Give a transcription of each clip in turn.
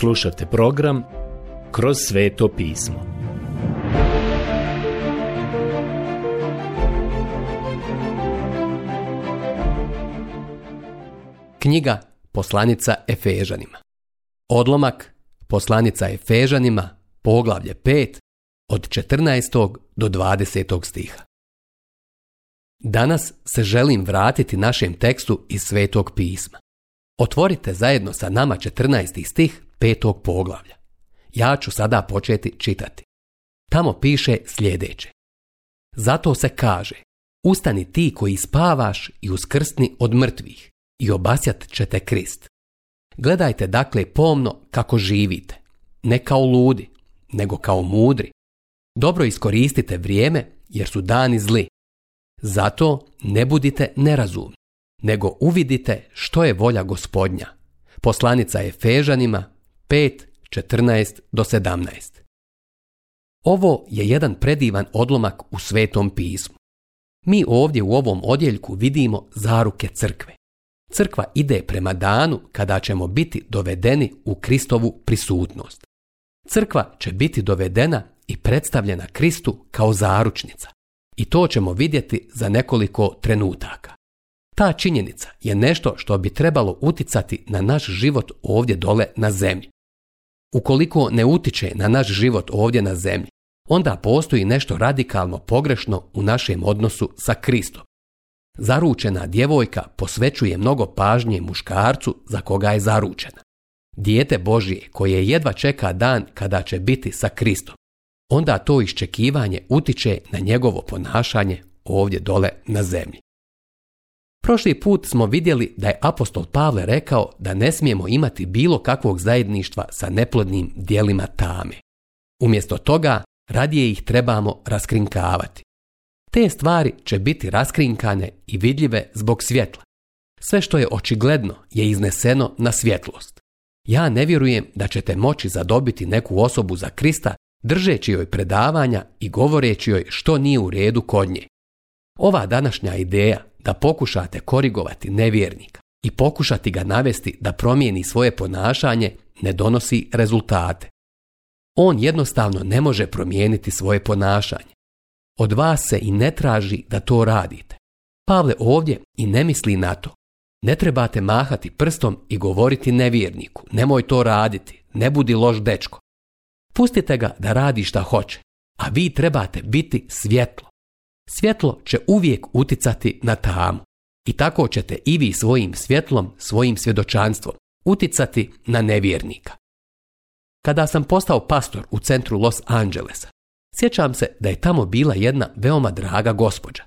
Slušate program Kroz sveto pismo. Knjiga Poslanica Efežanima Odlomak Poslanica Efežanima Poglavlje 5 od 14. do 20. stiha Danas se želim vratiti našem tekstu iz Svetog pisma. Otvorite zajedno sa nama 14. stih petog poglavlja. Ja ću sada početi čitati. Tamo piše sljedeće. Zato se kaže, ustani ti koji spavaš i uskrsni od mrtvih i obasjat će te krist. Gledajte dakle pomno kako živite, ne kao ludi, nego kao mudri. Dobro iskoristite vrijeme jer su dani zli. Zato ne budite nerazumni, nego uvidite što je volja gospodnja. Poslanica je Fežanima, 5, 14 do 17. Ovo je jedan predivan odlomak u Svetom pismu. Mi ovdje u ovom odjeljku vidimo zaruke crkve. Crkva ide prema danu kada ćemo biti dovedeni u Kristovu prisutnost. Crkva će biti dovedena i predstavljena Kristu kao zaručnica. I to ćemo vidjeti za nekoliko trenutaka. Ta činjenica je nešto što bi trebalo uticati na naš život ovdje dole na zemlji. Ukoliko ne utiče na naš život ovdje na zemlji, onda postoji nešto radikalno pogrešno u našem odnosu sa Kristom. Zaručena djevojka posvećuje mnogo pažnje muškarcu za koga je zaručena. Dijete Božije koje jedva čeka dan kada će biti sa Kristom, onda to iščekivanje utiče na njegovo ponašanje ovdje dole na zemlji. Prošli put smo vidjeli da je apostol Pavle rekao da ne smijemo imati bilo kakvog zajedništva sa neplodnim dijelima tame. Umjesto toga, radije ih trebamo raskrinkavati. Te stvari će biti raskrinkane i vidljive zbog svjetla. Sve što je očigledno je izneseno na svjetlost. Ja ne vjerujem da ćete moći zadobiti neku osobu za Krista držeći joj predavanja i govoreći joj što nije u redu kod nje. Ova današnja ideja da pokušate korigovati nevjernika i pokušati ga navesti da promijeni svoje ponašanje ne donosi rezultate. On jednostavno ne može promijeniti svoje ponašanje. Od vas se i ne traži da to radite. Pavle ovdje i ne misli na to. Ne trebate mahati prstom i govoriti nevjerniku, nemoj to raditi, ne budi loš dečko. Pustite ga da radi šta hoće, a vi trebate biti svjetlo. Svjetlo će uvijek uticati na tamu. I tako ćete i vi svojim svjetlom, svojim svjedočanstvom uticati na nevjernika. Kada sam postao pastor u centru Los Angelesa, sjećam se da je tamo bila jedna veoma draga gospođa.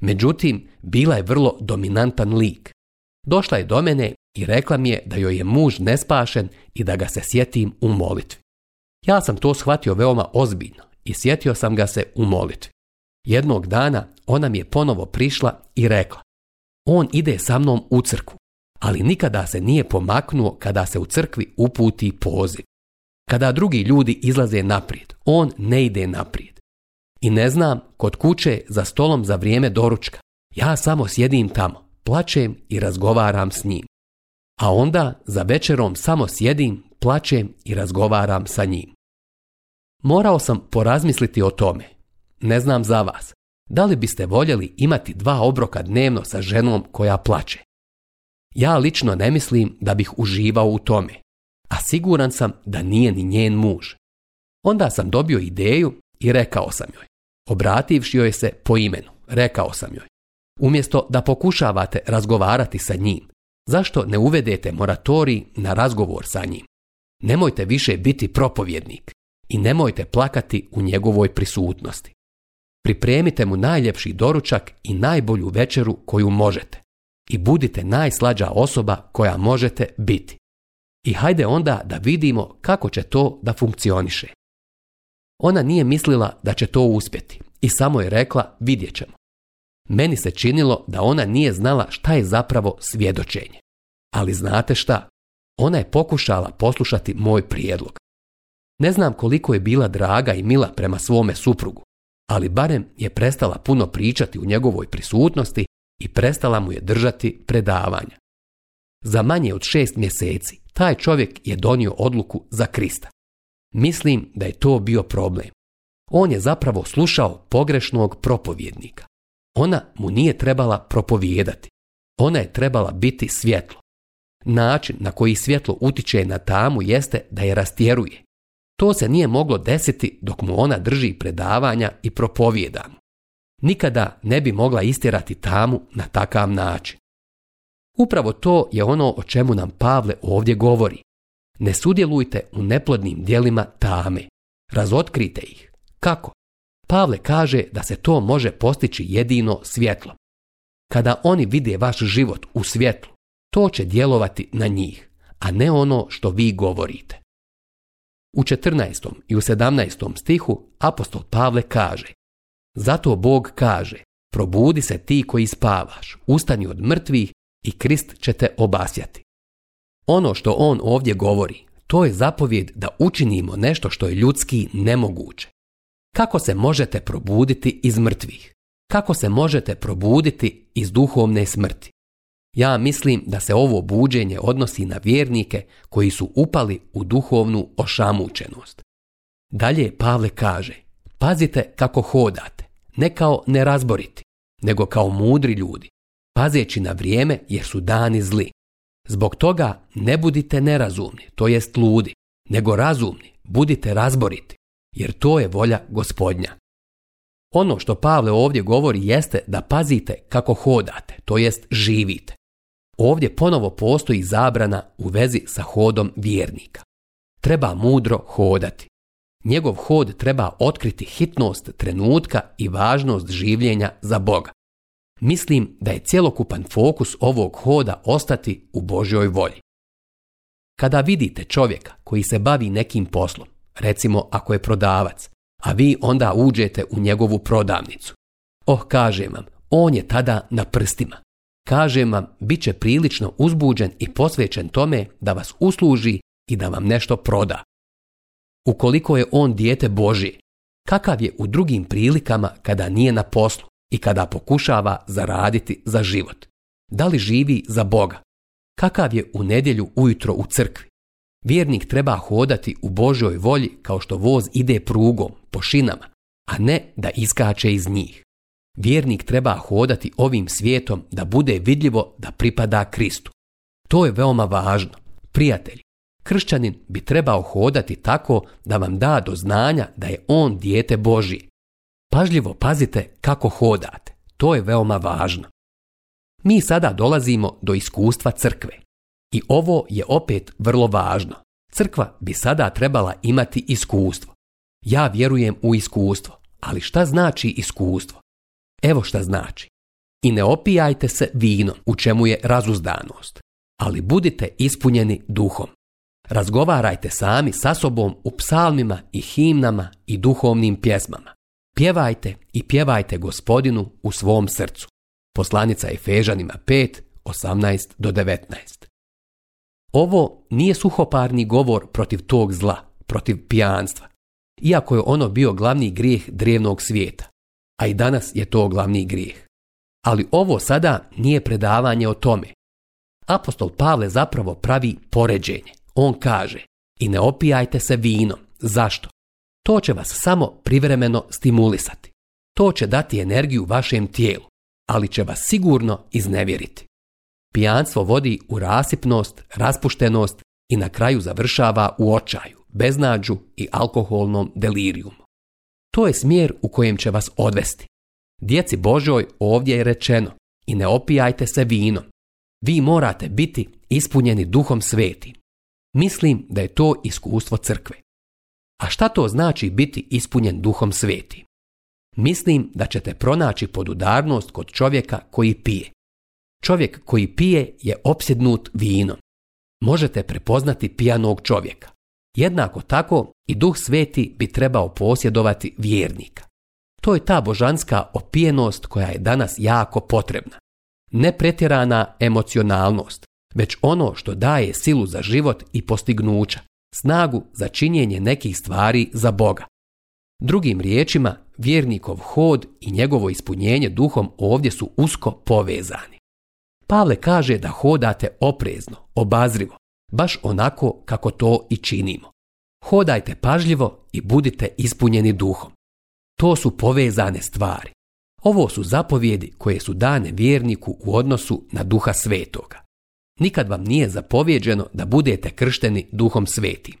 Međutim, bila je vrlo dominantan lik. Došla je do mene i rekla mi je da joj je muž nespašen i da ga se sjetim u molitvi. Ja sam to shvatio veoma ozbiljno i sjetio sam ga se u molitvi. Jednog dana ona mi je ponovo prišla i rekla On ide sa mnom u crku, ali nikada se nije pomaknuo kada se u crkvi uputi poziv. Kada drugi ljudi izlaze naprijed, on ne ide naprijed. I ne znam, kod kuće za stolom za vrijeme doručka, ja samo sjedim tamo, plačem i razgovaram s njim. A onda za večerom samo sjedim, plačem i razgovaram sa njim. Morao sam porazmisliti o tome ne znam za vas. Da li biste voljeli imati dva obroka dnevno sa ženom koja plače? Ja lično ne mislim da bih uživao u tome, a siguran sam da nije ni njen muž. Onda sam dobio ideju i rekao sam joj. Obrativši joj se po imenu, rekao sam joj. Umjesto da pokušavate razgovarati sa njim, zašto ne uvedete moratorij na razgovor sa njim? Nemojte više biti propovjednik i nemojte plakati u njegovoj prisutnosti. Pripremite mu najljepši doručak i najbolju večeru koju možete. I budite najslađa osoba koja možete biti. I hajde onda da vidimo kako će to da funkcioniše. Ona nije mislila da će to uspjeti i samo je rekla vidjet ćemo. Meni se činilo da ona nije znala šta je zapravo svjedočenje. Ali znate šta? Ona je pokušala poslušati moj prijedlog. Ne znam koliko je bila draga i mila prema svome suprugu, ali barem je prestala puno pričati u njegovoj prisutnosti i prestala mu je držati predavanja. Za manje od šest mjeseci taj čovjek je donio odluku za Krista. Mislim da je to bio problem. On je zapravo slušao pogrešnog propovjednika. Ona mu nije trebala propovijedati. Ona je trebala biti svjetlo. Način na koji svjetlo utiče na tamu jeste da je rastjeruje. To se nije moglo desiti dok mu ona drži predavanja i propovjeda Nikada ne bi mogla istjerati tamu na takav način. Upravo to je ono o čemu nam Pavle ovdje govori. Ne sudjelujte u neplodnim dijelima tame. Razotkrite ih. Kako? Pavle kaže da se to može postići jedino svjetlom. Kada oni vide vaš život u svjetlu, to će djelovati na njih, a ne ono što vi govorite. U 14. i u 17. stihu apostol Pavle kaže Zato Bog kaže, probudi se ti koji spavaš, ustani od mrtvih i Krist će te obasjati. Ono što on ovdje govori, to je zapovjed da učinimo nešto što je ljudski nemoguće. Kako se možete probuditi iz mrtvih? Kako se možete probuditi iz duhovne smrti? Ja mislim da se ovo buđenje odnosi na vjernike koji su upali u duhovnu ošamučenost. Dalje Pavle kaže, pazite kako hodate, ne kao nerazboriti, nego kao mudri ljudi, pazeći na vrijeme jer su dani zli. Zbog toga ne budite nerazumni, to jest ludi, nego razumni, budite razboriti, jer to je volja gospodnja. Ono što Pavle ovdje govori jeste da pazite kako hodate, to jest živite. Ovdje ponovo postoji zabrana u vezi sa hodom vjernika. Treba mudro hodati. Njegov hod treba otkriti hitnost trenutka i važnost življenja za Boga. Mislim da je cjelokupan fokus ovog hoda ostati u Božjoj volji. Kada vidite čovjeka koji se bavi nekim poslom, recimo ako je prodavac, a vi onda uđete u njegovu prodavnicu. Oh, kažem vam, on je tada na prstima. Kažem vam, bit će prilično uzbuđen i posvećen tome da vas usluži i da vam nešto proda. Ukoliko je on dijete Božje, kakav je u drugim prilikama kada nije na poslu i kada pokušava zaraditi za život? Da li živi za Boga? Kakav je u nedjelju ujutro u crkvi? Vjernik treba hodati u Božoj volji kao što voz ide prugom, po šinama, a ne da iskače iz njih. Vjernik treba hodati ovim svijetom da bude vidljivo da pripada Kristu. To je veoma važno. Prijatelji, kršćanin bi trebao hodati tako da vam da do znanja da je on dijete Božije. Pažljivo pazite kako hodate. To je veoma važno. Mi sada dolazimo do iskustva crkve. I ovo je opet vrlo važno. Crkva bi sada trebala imati iskustvo. Ja vjerujem u iskustvo, ali šta znači iskustvo? Evo šta znači. I ne opijajte se vinom, u čemu je razuzdanost, ali budite ispunjeni duhom. Razgovarajte sami sa sobom u psalmima i himnama i duhovnim pjesmama. Pjevajte i pjevajte gospodinu u svom srcu. Poslanica Efežanima 5, 18 do 19. Ovo nije suhoparni govor protiv tog zla, protiv pijanstva, iako je ono bio glavni grijeh drevnog svijeta a i danas je to glavni grijeh. Ali ovo sada nije predavanje o tome. Apostol Pavle zapravo pravi poređenje. On kaže, i ne opijajte se vinom. Zašto? To će vas samo privremeno stimulisati. To će dati energiju vašem tijelu, ali će vas sigurno iznevjeriti. Pijanstvo vodi u rasipnost, raspuštenost i na kraju završava u očaju, beznađu i alkoholnom delirijumu. To je smjer u kojem će vas odvesti. Djeci Božoj ovdje je rečeno i ne opijajte se vinom. Vi morate biti ispunjeni duhom sveti. Mislim da je to iskustvo crkve. A šta to znači biti ispunjen duhom sveti? Mislim da ćete pronaći podudarnost kod čovjeka koji pije. Čovjek koji pije je opsjednut vinom. Možete prepoznati pijanog čovjeka. Jednako tako i duh sveti bi trebao posjedovati vjernika. To je ta božanska opijenost koja je danas jako potrebna. Ne pretjerana emocionalnost, već ono što daje silu za život i postignuća, snagu za činjenje nekih stvari za Boga. Drugim riječima, vjernikov hod i njegovo ispunjenje duhom ovdje su usko povezani. Pavle kaže da hodate oprezno, obazrivo, baš onako kako to i činimo. Hodajte pažljivo i budite ispunjeni duhom. To su povezane stvari. Ovo su zapovjedi koje su dane vjerniku u odnosu na duha svetoga. Nikad vam nije zapovjeđeno da budete kršteni duhom sveti.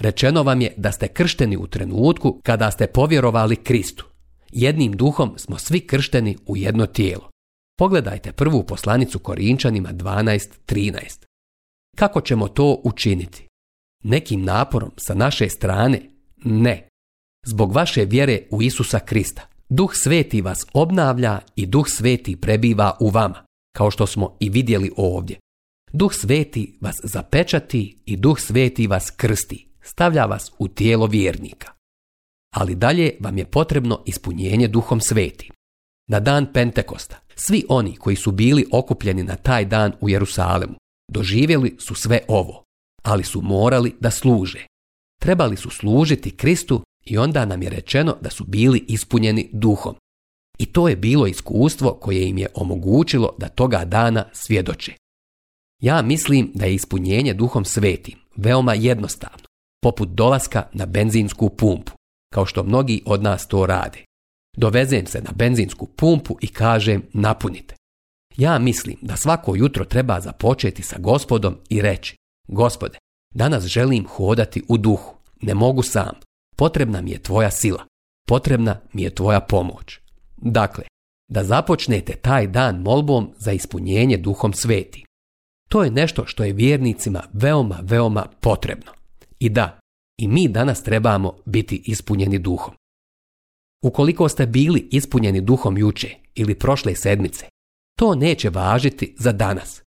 Rečeno vam je da ste kršteni u trenutku kada ste povjerovali Kristu. Jednim duhom smo svi kršteni u jedno tijelo. Pogledajte prvu poslanicu Korinčanima 12.13. Kako ćemo to učiniti? Nekim naporom sa naše strane? Ne. Zbog vaše vjere u Isusa Krista. Duh sveti vas obnavlja i duh sveti prebiva u vama, kao što smo i vidjeli ovdje. Duh sveti vas zapečati i duh sveti vas krsti, stavlja vas u tijelo vjernika. Ali dalje vam je potrebno ispunjenje duhom sveti. Na dan Pentekosta, svi oni koji su bili okupljeni na taj dan u Jerusalemu, Doživjeli su sve ovo, ali su morali da služe. Trebali su služiti Kristu i onda nam je rečeno da su bili ispunjeni duhom. I to je bilo iskustvo koje im je omogućilo da toga dana svjedoče. Ja mislim da je ispunjenje duhom svetim veoma jednostavno, poput dolaska na benzinsku pumpu, kao što mnogi od nas to rade. Dovezem se na benzinsku pumpu i kažem napunite. Ja mislim da svako jutro treba započeti sa gospodom i reći Gospode, danas želim hodati u duhu, ne mogu sam, potrebna mi je tvoja sila, potrebna mi je tvoja pomoć. Dakle, da započnete taj dan molbom za ispunjenje duhom sveti. To je nešto što je vjernicima veoma, veoma potrebno. I da, i mi danas trebamo biti ispunjeni duhom. Ukoliko ste bili ispunjeni duhom juče ili prošle sedmice, to neće važiti za danas.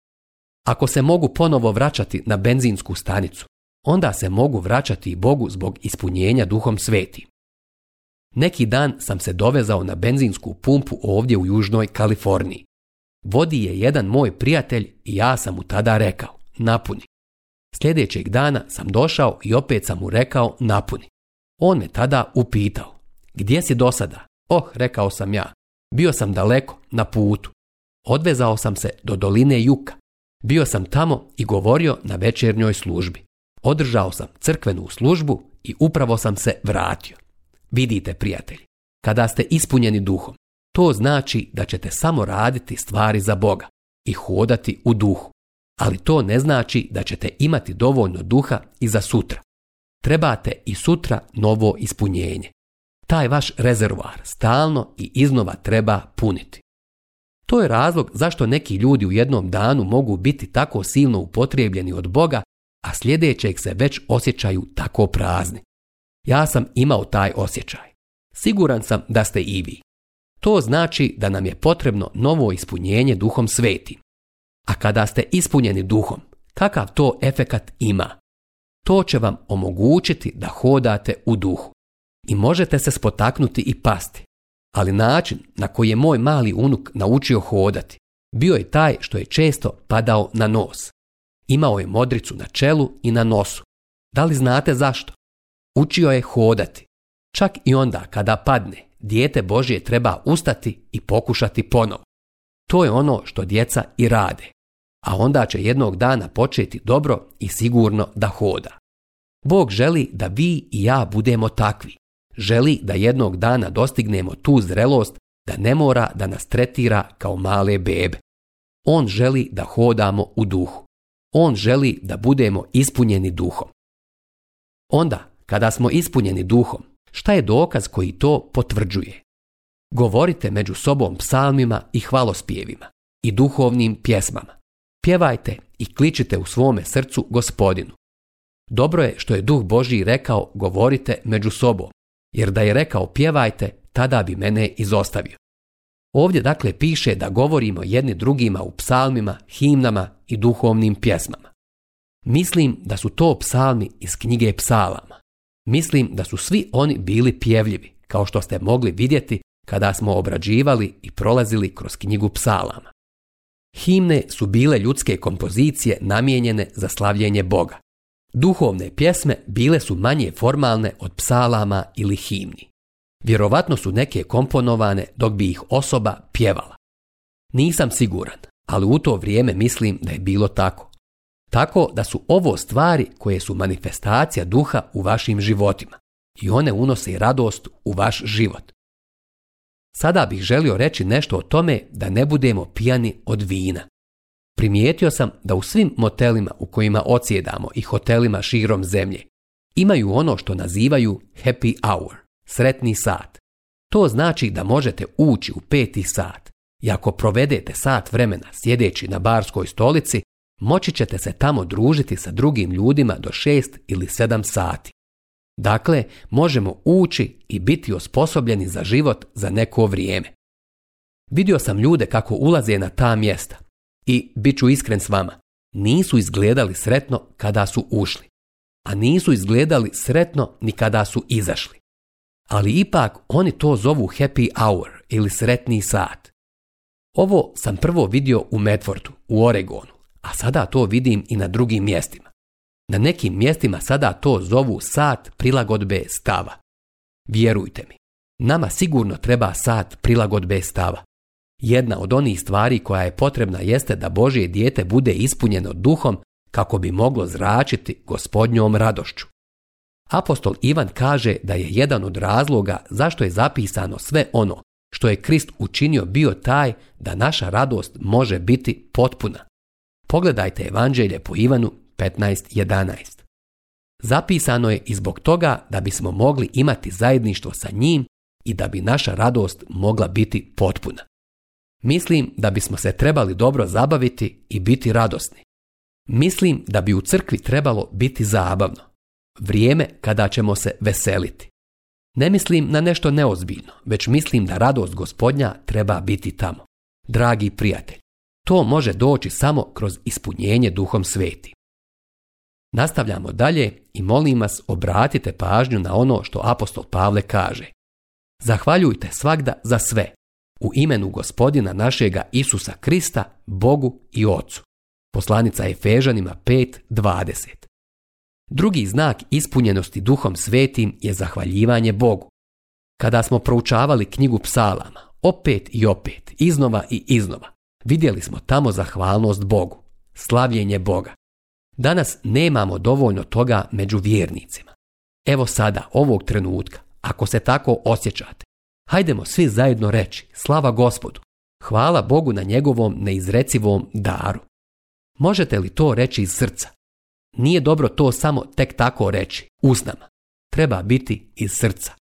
Ako se mogu ponovo vraćati na benzinsku stanicu, onda se mogu vraćati i Bogu zbog ispunjenja duhom sveti. Neki dan sam se dovezao na benzinsku pumpu ovdje u Južnoj Kaliforniji. Vodi je jedan moj prijatelj i ja sam mu tada rekao, napuni. Sljedećeg dana sam došao i opet sam mu rekao, napuni. On me tada upitao, gdje si do sada? Oh, rekao sam ja, bio sam daleko, na putu. Odvezao sam se do doline Juka. Bio sam tamo i govorio na večernjoj službi. Održao sam crkvenu službu i upravo sam se vratio. Vidite, prijatelji, kada ste ispunjeni duhom, to znači da ćete samo raditi stvari za Boga i hodati u duhu. Ali to ne znači da ćete imati dovoljno duha i za sutra. Trebate i sutra novo ispunjenje. Taj vaš rezervoar stalno i iznova treba puniti. To je razlog zašto neki ljudi u jednom danu mogu biti tako silno upotrijebljeni od Boga, a sljedećeg se već osjećaju tako prazni. Ja sam imao taj osjećaj. Siguran sam da ste i vi. To znači da nam je potrebno novo ispunjenje duhom sveti. A kada ste ispunjeni duhom, kakav to efekat ima? To će vam omogućiti da hodate u duhu. I možete se spotaknuti i pasti, ali način na koji je moj mali unuk naučio hodati bio je taj što je često padao na nos. Imao je modricu na čelu i na nosu. Da li znate zašto? Učio je hodati. Čak i onda kada padne, dijete Božije treba ustati i pokušati ponovo. To je ono što djeca i rade. A onda će jednog dana početi dobro i sigurno da hoda. Bog želi da vi i ja budemo takvi. Želi da jednog dana dostignemo tu zrelost da ne mora da nas tretira kao male bebe. On želi da hodamo u duhu. On želi da budemo ispunjeni duhom. Onda, kada smo ispunjeni duhom, šta je dokaz koji to potvrđuje? Govorite među sobom psalmima i hvalospjevima i duhovnim pjesmama. Pjevajte i kličite u svome srcu gospodinu. Dobro je što je duh Božji rekao govorite među sobom jer da je rekao pjevajte, tada bi mene izostavio. Ovdje dakle piše da govorimo jedni drugima u psalmima, himnama i duhovnim pjesmama. Mislim da su to psalmi iz knjige psalama. Mislim da su svi oni bili pjevljivi, kao što ste mogli vidjeti kada smo obrađivali i prolazili kroz knjigu psalama. Himne su bile ljudske kompozicije namijenjene za slavljenje Boga. Duhovne pjesme bile su manje formalne od psalama ili himni. Vjerovatno su neke komponovane dok bi ih osoba pjevala. Nisam siguran, ali u to vrijeme mislim da je bilo tako. Tako da su ovo stvari koje su manifestacija duha u vašim životima i one unose radost u vaš život. Sada bih želio reći nešto o tome da ne budemo pijani od vina. Primijetio sam da u svim motelima u kojima ocijedamo i hotelima širom zemlje imaju ono što nazivaju happy hour, sretni sat. To znači da možete ući u peti sat i ako provedete sat vremena sjedeći na barskoj stolici, moći ćete se tamo družiti sa drugim ljudima do šest ili sedam sati. Dakle, možemo ući i biti osposobljeni za život za neko vrijeme. Vidio sam ljude kako ulaze na ta mjesta i bit ću iskren s vama, nisu izgledali sretno kada su ušli, a nisu izgledali sretno ni kada su izašli. Ali ipak oni to zovu happy hour ili sretni sat. Ovo sam prvo vidio u Medfordu, u Oregonu, a sada to vidim i na drugim mjestima. Na nekim mjestima sada to zovu sat prilagodbe stava. Vjerujte mi, nama sigurno treba sat prilagodbe stava. Jedna od onih stvari koja je potrebna jeste da Božje dijete bude ispunjeno duhom kako bi moglo zračiti gospodnjom radošću. Apostol Ivan kaže da je jedan od razloga zašto je zapisano sve ono što je Krist učinio bio taj da naša radost može biti potpuna. Pogledajte Evanđelje po Ivanu 15.11. Zapisano je i zbog toga da bismo mogli imati zajedništvo sa njim i da bi naša radost mogla biti potpuna. Mislim da bismo se trebali dobro zabaviti i biti radosni. Mislim da bi u crkvi trebalo biti zabavno. Vrijeme kada ćemo se veseliti. Ne mislim na nešto neozbiljno, već mislim da radost gospodnja treba biti tamo. Dragi prijatelj, to može doći samo kroz ispunjenje duhom sveti. Nastavljamo dalje i molim vas obratite pažnju na ono što apostol Pavle kaže. Zahvaljujte svakda za sve, u imenu gospodina našega Isusa Krista, Bogu i Ocu. Poslanica Efežanima 5.20. Drugi znak ispunjenosti duhom svetim je zahvaljivanje Bogu. Kada smo proučavali knjigu psalama, opet i opet, iznova i iznova, vidjeli smo tamo zahvalnost Bogu, slavljenje Boga. Danas nemamo dovoljno toga među vjernicima. Evo sada, ovog trenutka, ako se tako osjećate, Hajdemo svi zajedno reći, slava gospodu, hvala Bogu na njegovom neizrecivom daru. Možete li to reći iz srca? Nije dobro to samo tek tako reći, usnama. Treba biti iz srca.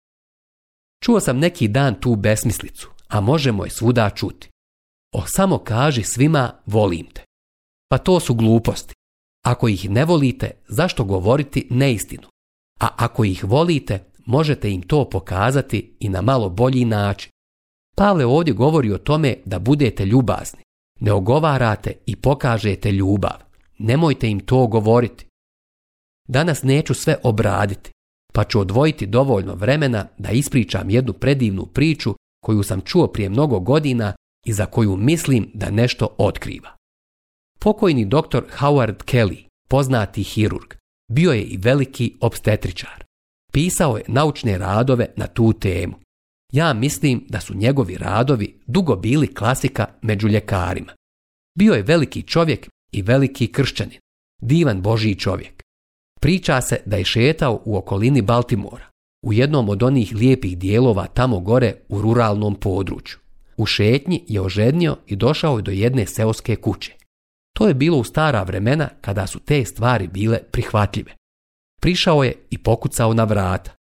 Čuo sam neki dan tu besmislicu, a možemo je svuda čuti. O samo kaži svima volim te. Pa to su gluposti. Ako ih ne volite, zašto govoriti neistinu? A ako ih volite, možete im to pokazati i na malo bolji način. Pavle ovdje govori o tome da budete ljubazni, ne ogovarate i pokažete ljubav. Nemojte im to govoriti. Danas neću sve obraditi, pa ću odvojiti dovoljno vremena da ispričam jednu predivnu priču koju sam čuo prije mnogo godina i za koju mislim da nešto otkriva. Pokojni doktor Howard Kelly, poznati hirurg, bio je i veliki obstetričar pisao je naučne radove na tu temu. Ja mislim da su njegovi radovi dugo bili klasika među ljekarima. Bio je veliki čovjek i veliki kršćanin, divan božiji čovjek. Priča se da je šetao u okolini Baltimora, u jednom od onih lijepih dijelova tamo gore u ruralnom području. U šetnji je ožednio i došao je do jedne seoske kuće. To je bilo u stara vremena kada su te stvari bile prihvatljive. Prišao je i pokucao na vrata,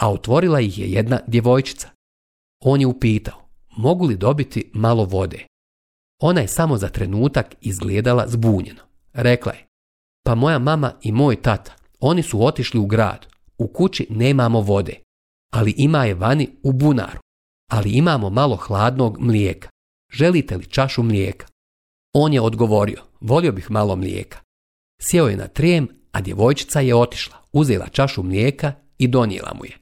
a otvorila ih je jedna djevojčica. On je upitao, mogu li dobiti malo vode? Ona je samo za trenutak izgledala zbunjeno. Rekla je, pa moja mama i moj tata, oni su otišli u grad. U kući nemamo vode, ali ima je vani u bunaru. Ali imamo malo hladnog mlijeka. Želite li čašu mlijeka? On je odgovorio, volio bih malo mlijeka. Sjeo je na trijem, a djevojčica je otišla uzela čašu mlijeka i donijela mu je.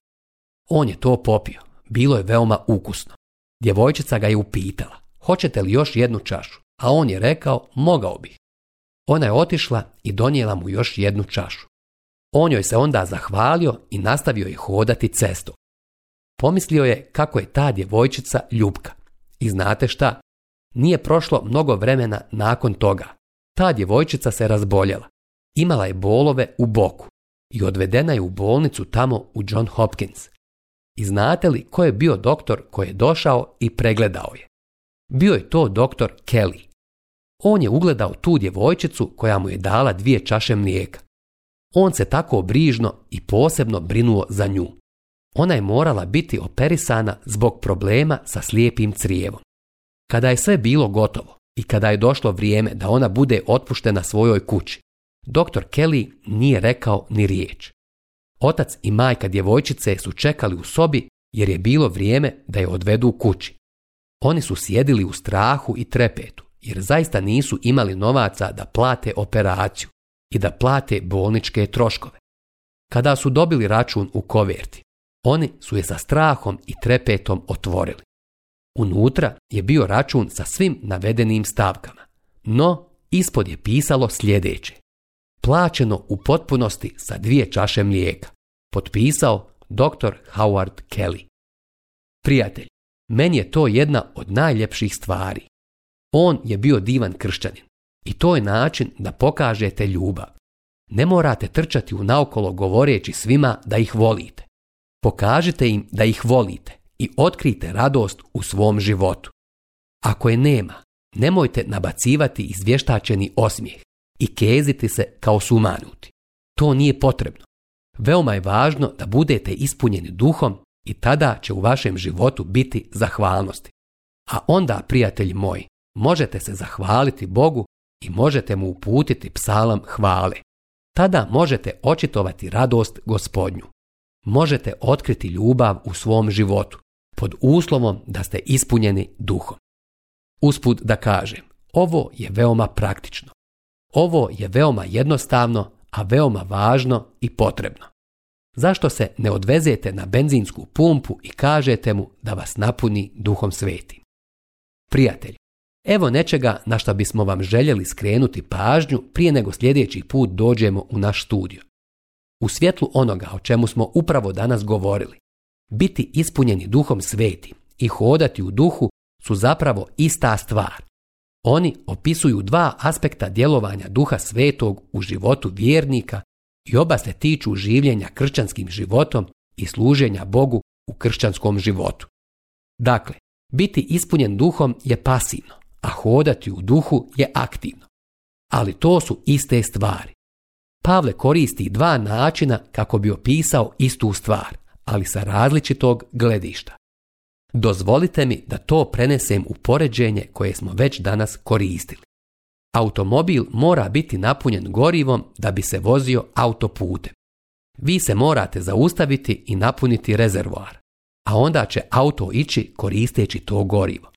On je to popio, bilo je veoma ukusno. Djevojčica ga je upitala, hoćete li još jednu čašu? A on je rekao, mogao bi. Ona je otišla i donijela mu još jednu čašu. On joj se onda zahvalio i nastavio je hodati cestom. Pomislio je kako je ta djevojčica ljubka. I znate šta? Nije prošlo mnogo vremena nakon toga. Ta djevojčica se razboljela. Imala je bolove u boku i odvedena je u bolnicu tamo u John Hopkins. I znate li ko je bio doktor koji je došao i pregledao je? Bio je to doktor Kelly. On je ugledao tu djevojčicu koja mu je dala dvije čaše mlijeka. On se tako brižno i posebno brinuo za nju. Ona je morala biti operisana zbog problema sa slijepim crijevom. Kada je sve bilo gotovo i kada je došlo vrijeme da ona bude otpuštena svojoj kući, Doktor Kelly nije rekao ni riječ. Otac i majka djevojčice su čekali u sobi jer je bilo vrijeme da je odvedu u kući. Oni su sjedili u strahu i trepetu jer zaista nisu imali novaca da plate operaciju i da plate bolničke troškove. Kada su dobili račun u koverti, oni su je sa strahom i trepetom otvorili. Unutra je bio račun sa svim navedenim stavkama, no ispod je pisalo sljedeće plaćeno u potpunosti sa dvije čaše mlijeka. Potpisao dr. Howard Kelly. Prijatelj, meni je to jedna od najljepših stvari. On je bio divan kršćanin i to je način da pokažete ljubav. Ne morate trčati u naokolo govoreći svima da ih volite. Pokažite im da ih volite i otkrijte radost u svom životu. Ako je nema, nemojte nabacivati izvještačeni osmijeh i keziti se kao sumanuti. To nije potrebno. Veoma je važno da budete ispunjeni duhom i tada će u vašem životu biti zahvalnosti. A onda, prijatelji moji, možete se zahvaliti Bogu i možete mu uputiti psalam hvale. Tada možete očitovati radost gospodnju. Možete otkriti ljubav u svom životu, pod uslovom da ste ispunjeni duhom. Usput da kažem, ovo je veoma praktično. Ovo je veoma jednostavno, a veoma važno i potrebno. Zašto se ne odvezete na benzinsku pumpu i kažete mu da vas napuni duhom sveti? Prijatelj, evo nečega na što bismo vam željeli skrenuti pažnju prije nego sljedeći put dođemo u naš studio. U svjetlu onoga o čemu smo upravo danas govorili, biti ispunjeni duhom sveti i hodati u duhu su zapravo ista stvar, oni opisuju dva aspekta djelovanja duha svetog u životu vjernika i oba se tiču življenja kršćanskim životom i služenja Bogu u kršćanskom životu. Dakle, biti ispunjen duhom je pasivno, a hodati u duhu je aktivno. Ali to su iste stvari. Pavle koristi dva načina kako bi opisao istu stvar, ali sa različitog gledišta. Dozvolite mi da to prenesem u poređenje koje smo već danas koristili. Automobil mora biti napunjen gorivom da bi se vozio autoputem. Vi se morate zaustaviti i napuniti rezervoar, a onda će auto ići koristeći to gorivo.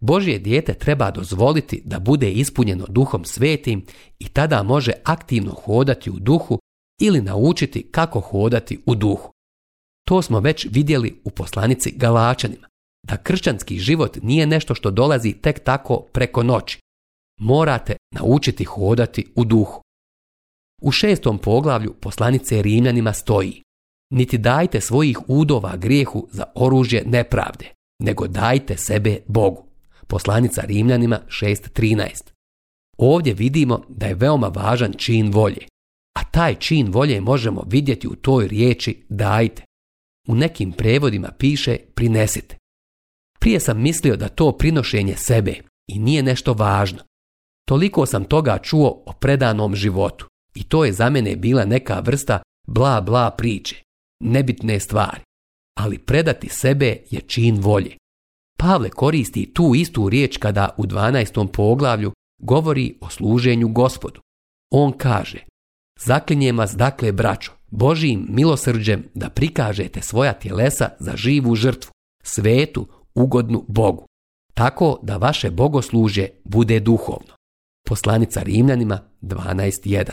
Božje dijete treba dozvoliti da bude ispunjeno duhom svetim i tada može aktivno hodati u duhu ili naučiti kako hodati u duhu. To smo već vidjeli u poslanici Galačanima, da kršćanski život nije nešto što dolazi tek tako preko noći. Morate naučiti hodati u duhu. U šestom poglavlju poslanice Rimljanima stoji Niti dajte svojih udova grijehu za oružje nepravde, nego dajte sebe Bogu. Poslanica Rimljanima 6.13 Ovdje vidimo da je veoma važan čin volje, a taj čin volje možemo vidjeti u toj riječi dajte. U nekim prevodima piše prinesite. Prije sam mislio da to prinošenje sebe i nije nešto važno. Toliko sam toga čuo o predanom životu i to je za mene bila neka vrsta bla bla priče, nebitne stvari. Ali predati sebe je čin volje. Pavle koristi tu istu riječ kada u 12. poglavlju govori o služenju gospodu. On kaže, zaklinjem vas dakle braćo, Božijim milosrđem da prikažete svoja tjelesa za živu žrtvu, svetu, ugodnu Bogu, tako da vaše bogoslužje bude duhovno. Poslanica Rimljanima 12.1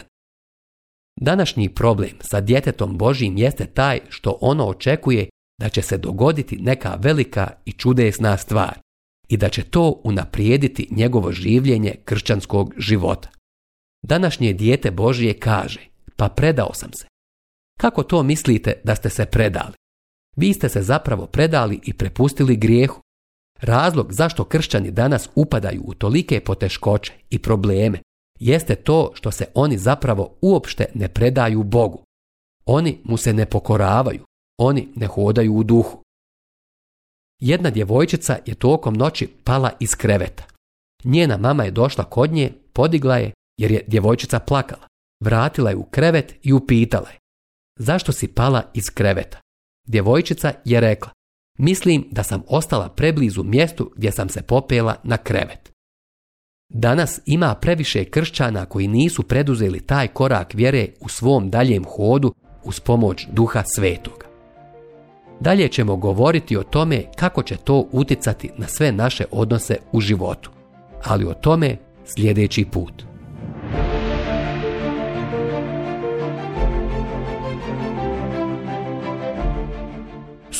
Današnji problem sa djetetom Božijim jeste taj što ono očekuje da će se dogoditi neka velika i čudesna stvar i da će to unaprijediti njegovo življenje kršćanskog života. Današnje dijete Božije kaže, pa predao sam se, kako to mislite da ste se predali? Vi ste se zapravo predali i prepustili grijehu. Razlog zašto kršćani danas upadaju u tolike poteškoće i probleme jeste to što se oni zapravo uopšte ne predaju Bogu. Oni mu se ne pokoravaju, oni ne hodaju u duhu. Jedna djevojčica je tokom noći pala iz kreveta. Njena mama je došla kod nje, podigla je jer je djevojčica plakala. Vratila je u krevet i upitala je zašto si pala iz kreveta. Djevojčica je rekla, mislim da sam ostala preblizu mjestu gdje sam se popela na krevet. Danas ima previše kršćana koji nisu preduzeli taj korak vjere u svom daljem hodu uz pomoć duha svetoga. Dalje ćemo govoriti o tome kako će to uticati na sve naše odnose u životu, ali o tome sljedeći put.